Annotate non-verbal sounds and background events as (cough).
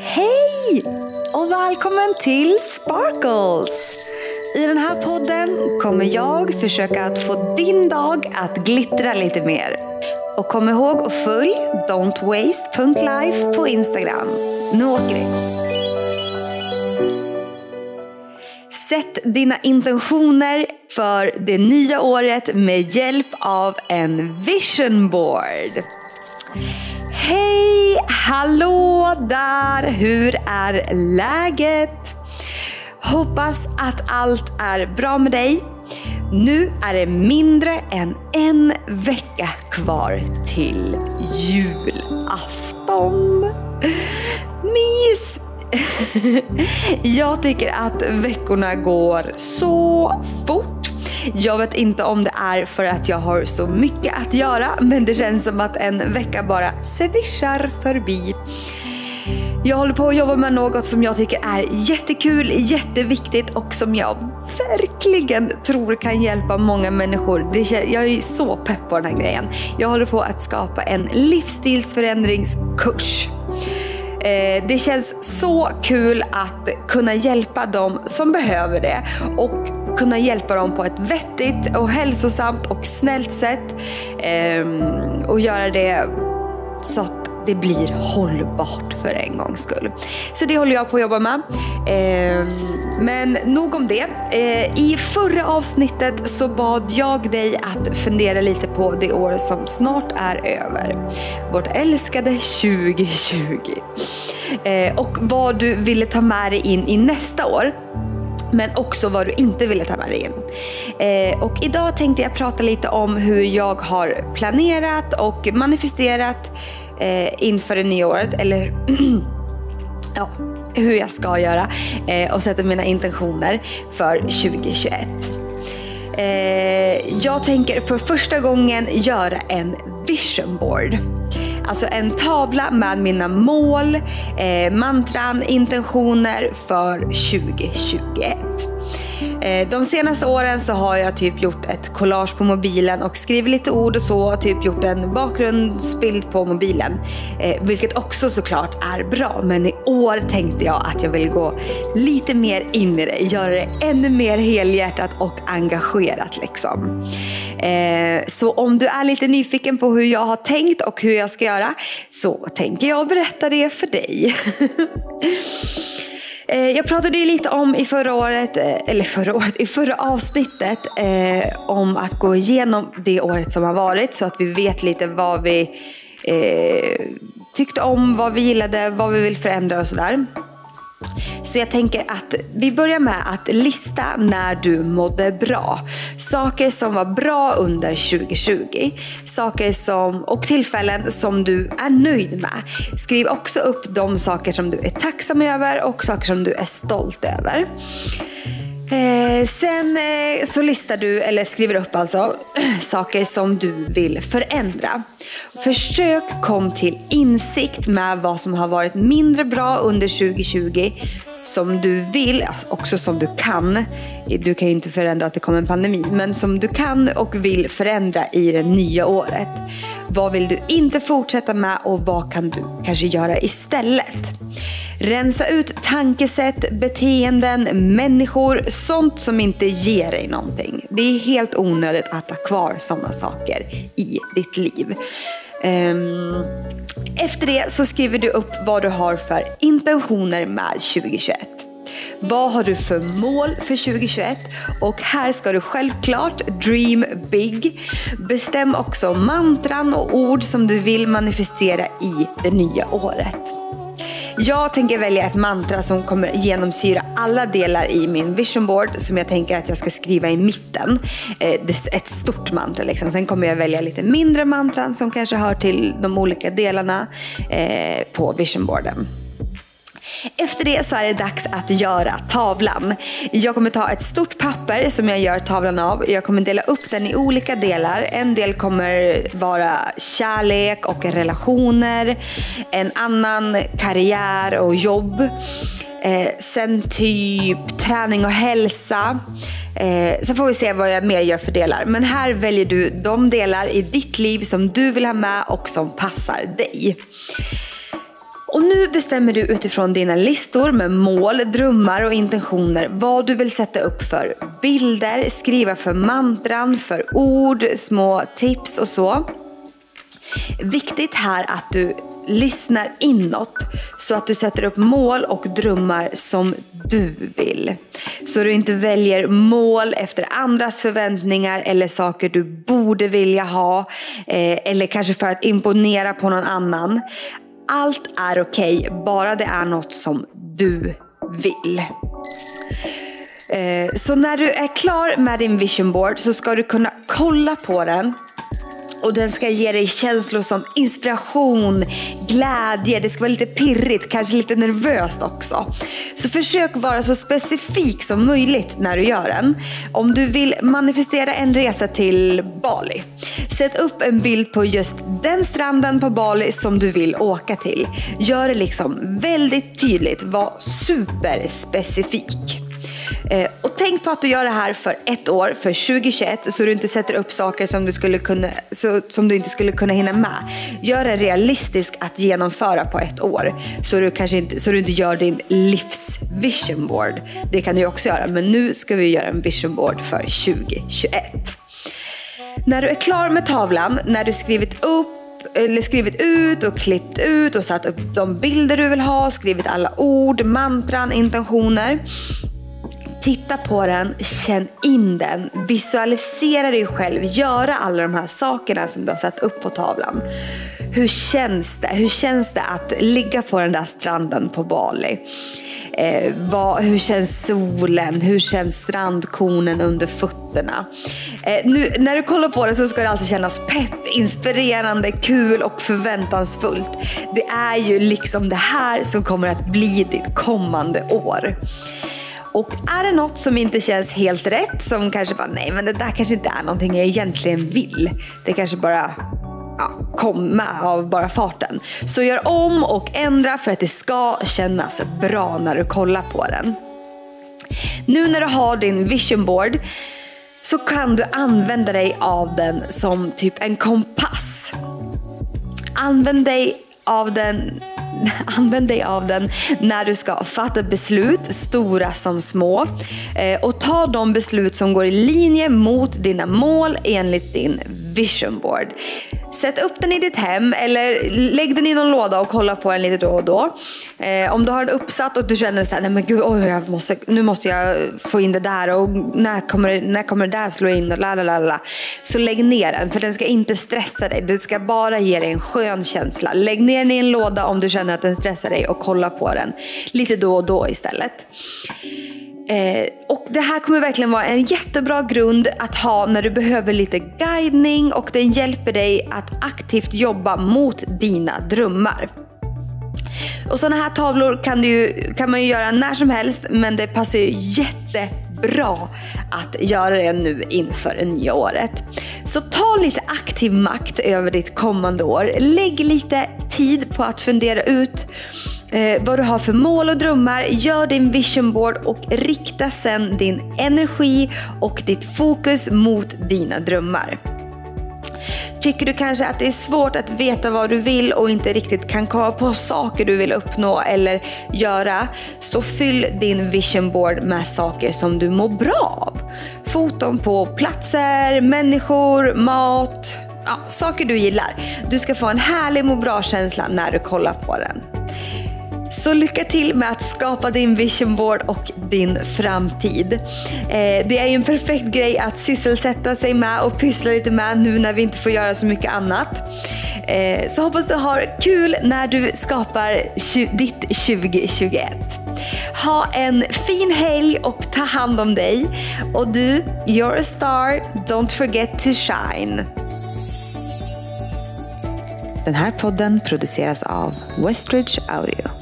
Hej och välkommen till Sparkles! I den här podden kommer jag försöka att få din dag att glittra lite mer. Och kom ihåg att följ don'twaste.life på Instagram. Nu åker vi! Sätt dina intentioner för det nya året med hjälp av en vision board. Hej, hallå där! Hur är läget? Hoppas att allt är bra med dig. Nu är det mindre än en vecka kvar till julafton. Mys! (laughs) Jag tycker att veckorna går så fort. Jag vet inte om det är för att jag har så mycket att göra, men det känns som att en vecka bara svischar förbi. Jag håller på att jobba med något som jag tycker är jättekul, jätteviktigt och som jag verkligen tror kan hjälpa många människor. Jag är så pepp på den här grejen. Jag håller på att skapa en livsstilsförändringskurs. Eh, det känns så kul att kunna hjälpa dem som behöver det och kunna hjälpa dem på ett vettigt och hälsosamt och snällt sätt. Ehm, och göra det så att det blir hållbart för en gångs skull. Så det håller jag på att jobba med. Eh, men nog om det. Eh, I förra avsnittet så bad jag dig att fundera lite på det år som snart är över. Vårt älskade 2020. Eh, och vad du ville ta med dig in i nästa år men också vad du inte ville ta med dig in. Eh, och idag tänkte jag prata lite om hur jag har planerat och manifesterat eh, inför det nya året. Eller (clears throat) ja, hur jag ska göra eh, och sätta mina intentioner för 2021. Eh, jag tänker för första gången göra en vision board. Alltså en tavla med mina mål, eh, mantran, intentioner för 2021. Eh, de senaste åren så har jag typ gjort ett collage på mobilen och skrivit lite ord och så. Typ gjort en bakgrundsbild på mobilen. Eh, vilket också såklart är bra. Men i år tänkte jag att jag vill gå lite mer in i det. Göra det ännu mer helhjärtat och engagerat liksom. Eh, så om du är lite nyfiken på hur jag har tänkt och hur jag ska göra så tänker jag berätta det för dig. (laughs) Eh, jag pratade ju lite om i förra året, eh, eller förra året, i förra avsnittet eh, om att gå igenom det året som har varit så att vi vet lite vad vi eh, tyckte om, vad vi gillade, vad vi vill förändra och sådär. Så jag tänker att vi börjar med att lista när du mådde bra. Saker som var bra under 2020. Saker som, och tillfällen som du är nöjd med. Skriv också upp de saker som du är tacksam över och saker som du är stolt över. Eh, sen eh, så listar du, eller skriver upp alltså, (clears throat) saker som du vill förändra. Försök kom till insikt med vad som har varit mindre bra under 2020 som du vill, också som du kan. Du kan ju inte förändra att det kommer en pandemi, men som du kan och vill förändra i det nya året. Vad vill du inte fortsätta med och vad kan du kanske göra istället? Rensa ut tankesätt, beteenden, människor, sånt som inte ger dig någonting. Det är helt onödigt att ha kvar sådana saker i ditt liv. Um, efter det så skriver du upp vad du har för intentioner med 2021. Vad har du för mål för 2021? Och här ska du självklart dream big. Bestäm också mantran och ord som du vill manifestera i det nya året. Jag tänker välja ett mantra som kommer genomsyra alla delar i min vision board som jag tänker att jag ska skriva i mitten. Eh, ett stort mantra liksom. Sen kommer jag välja lite mindre mantran som kanske hör till de olika delarna eh, på vision boarden. Efter det så är det dags att göra tavlan. Jag kommer ta ett stort papper som jag gör tavlan av. Jag kommer dela upp den i olika delar. En del kommer vara kärlek och relationer. En annan karriär och jobb. Eh, sen typ träning och hälsa. Eh, så får vi se vad jag mer gör för delar. Men här väljer du de delar i ditt liv som du vill ha med och som passar dig. Och nu bestämmer du utifrån dina listor med mål, drömmar och intentioner vad du vill sätta upp för bilder, skriva för mantran, för ord, små tips och så. Viktigt här att du lyssnar inåt så att du sätter upp mål och drömmar som du vill. Så du inte väljer mål efter andras förväntningar eller saker du borde vilja ha eh, eller kanske för att imponera på någon annan. Allt är okej, okay, bara det är något som du vill. Eh, så när du är klar med din vision board så ska du kunna kolla på den och den ska ge dig känslor som inspiration, glädje, det ska vara lite pirrigt, kanske lite nervöst också. Så försök vara så specifik som möjligt när du gör den. Om du vill manifestera en resa till Bali, sätt upp en bild på just den stranden på Bali som du vill åka till. Gör det liksom väldigt tydligt, var superspecifik. Eh, och tänk på att du gör det här för ett år, för 2021, så du inte sätter upp saker som du, skulle kunna, så, som du inte skulle kunna hinna med. Gör det realistiskt att genomföra på ett år, så du, kanske inte, så du inte gör din livs vision board. Det kan du också göra, men nu ska vi göra en vision board för 2021. När du är klar med tavlan, när du skrivit upp eller skrivit ut och klippt ut och satt upp de bilder du vill ha, skrivit alla ord, mantran, intentioner. Titta på den, känn in den, visualisera dig själv, göra alla de här sakerna som du har satt upp på tavlan. Hur känns det? Hur känns det att ligga på den där stranden på Bali? Eh, vad, hur känns solen? Hur känns strandkornen under fötterna? Eh, nu, när du kollar på det så ska det alltså kännas pepp, inspirerande, kul och förväntansfullt. Det är ju liksom det här som kommer att bli ditt kommande år. Och är det något som inte känns helt rätt, som kanske bara, nej men det där kanske inte är någonting jag egentligen vill. Det kanske bara ja, kom med av bara farten. Så gör om och ändra för att det ska kännas bra när du kollar på den. Nu när du har din vision board så kan du använda dig av den som typ en kompass. Använd dig av den (laughs) använd dig av den när du ska fatta beslut, stora som små. Eh, och ta de beslut som går i linje mot dina mål enligt din vision board. Sätt upp den i ditt hem eller lägg den i någon låda och kolla på den lite då och då. Eh, om du har den uppsatt och du känner så här, nej men gud, oj, jag måste, nu måste jag få in det där och när kommer, när kommer det där slå in och la la la la. Så lägg ner den för den ska inte stressa dig. den ska bara ge dig en skön känsla. Lägg ner den i en låda om du känner att den stressar dig och kolla på den lite då och då istället. Eh, och Det här kommer verkligen vara en jättebra grund att ha när du behöver lite guidning och den hjälper dig att aktivt jobba mot dina drömmar. Och Sådana här tavlor kan, du, kan man ju göra när som helst men det passar ju jättebra att göra det nu inför det nya året. Så ta lite aktiv makt över ditt kommande år. Lägg lite tid på att fundera ut eh, vad du har för mål och drömmar. Gör din vision board och rikta sen din energi och ditt fokus mot dina drömmar. Tycker du kanske att det är svårt att veta vad du vill och inte riktigt kan komma på saker du vill uppnå eller göra, så fyll din vision board med saker som du mår bra av. Foton på platser, människor, mat, ja, saker du gillar. Du ska få en härlig må bra-känsla när du kollar på den. Så lycka till med att skapa din vision board och din framtid. Eh, det är ju en perfekt grej att sysselsätta sig med och pyssla lite med nu när vi inte får göra så mycket annat. Eh, så hoppas du har kul när du skapar ditt 2021. Ha en fin helg och ta hand om dig. Och du, you're a star, don't forget to shine. Den här podden produceras av Westridge Audio.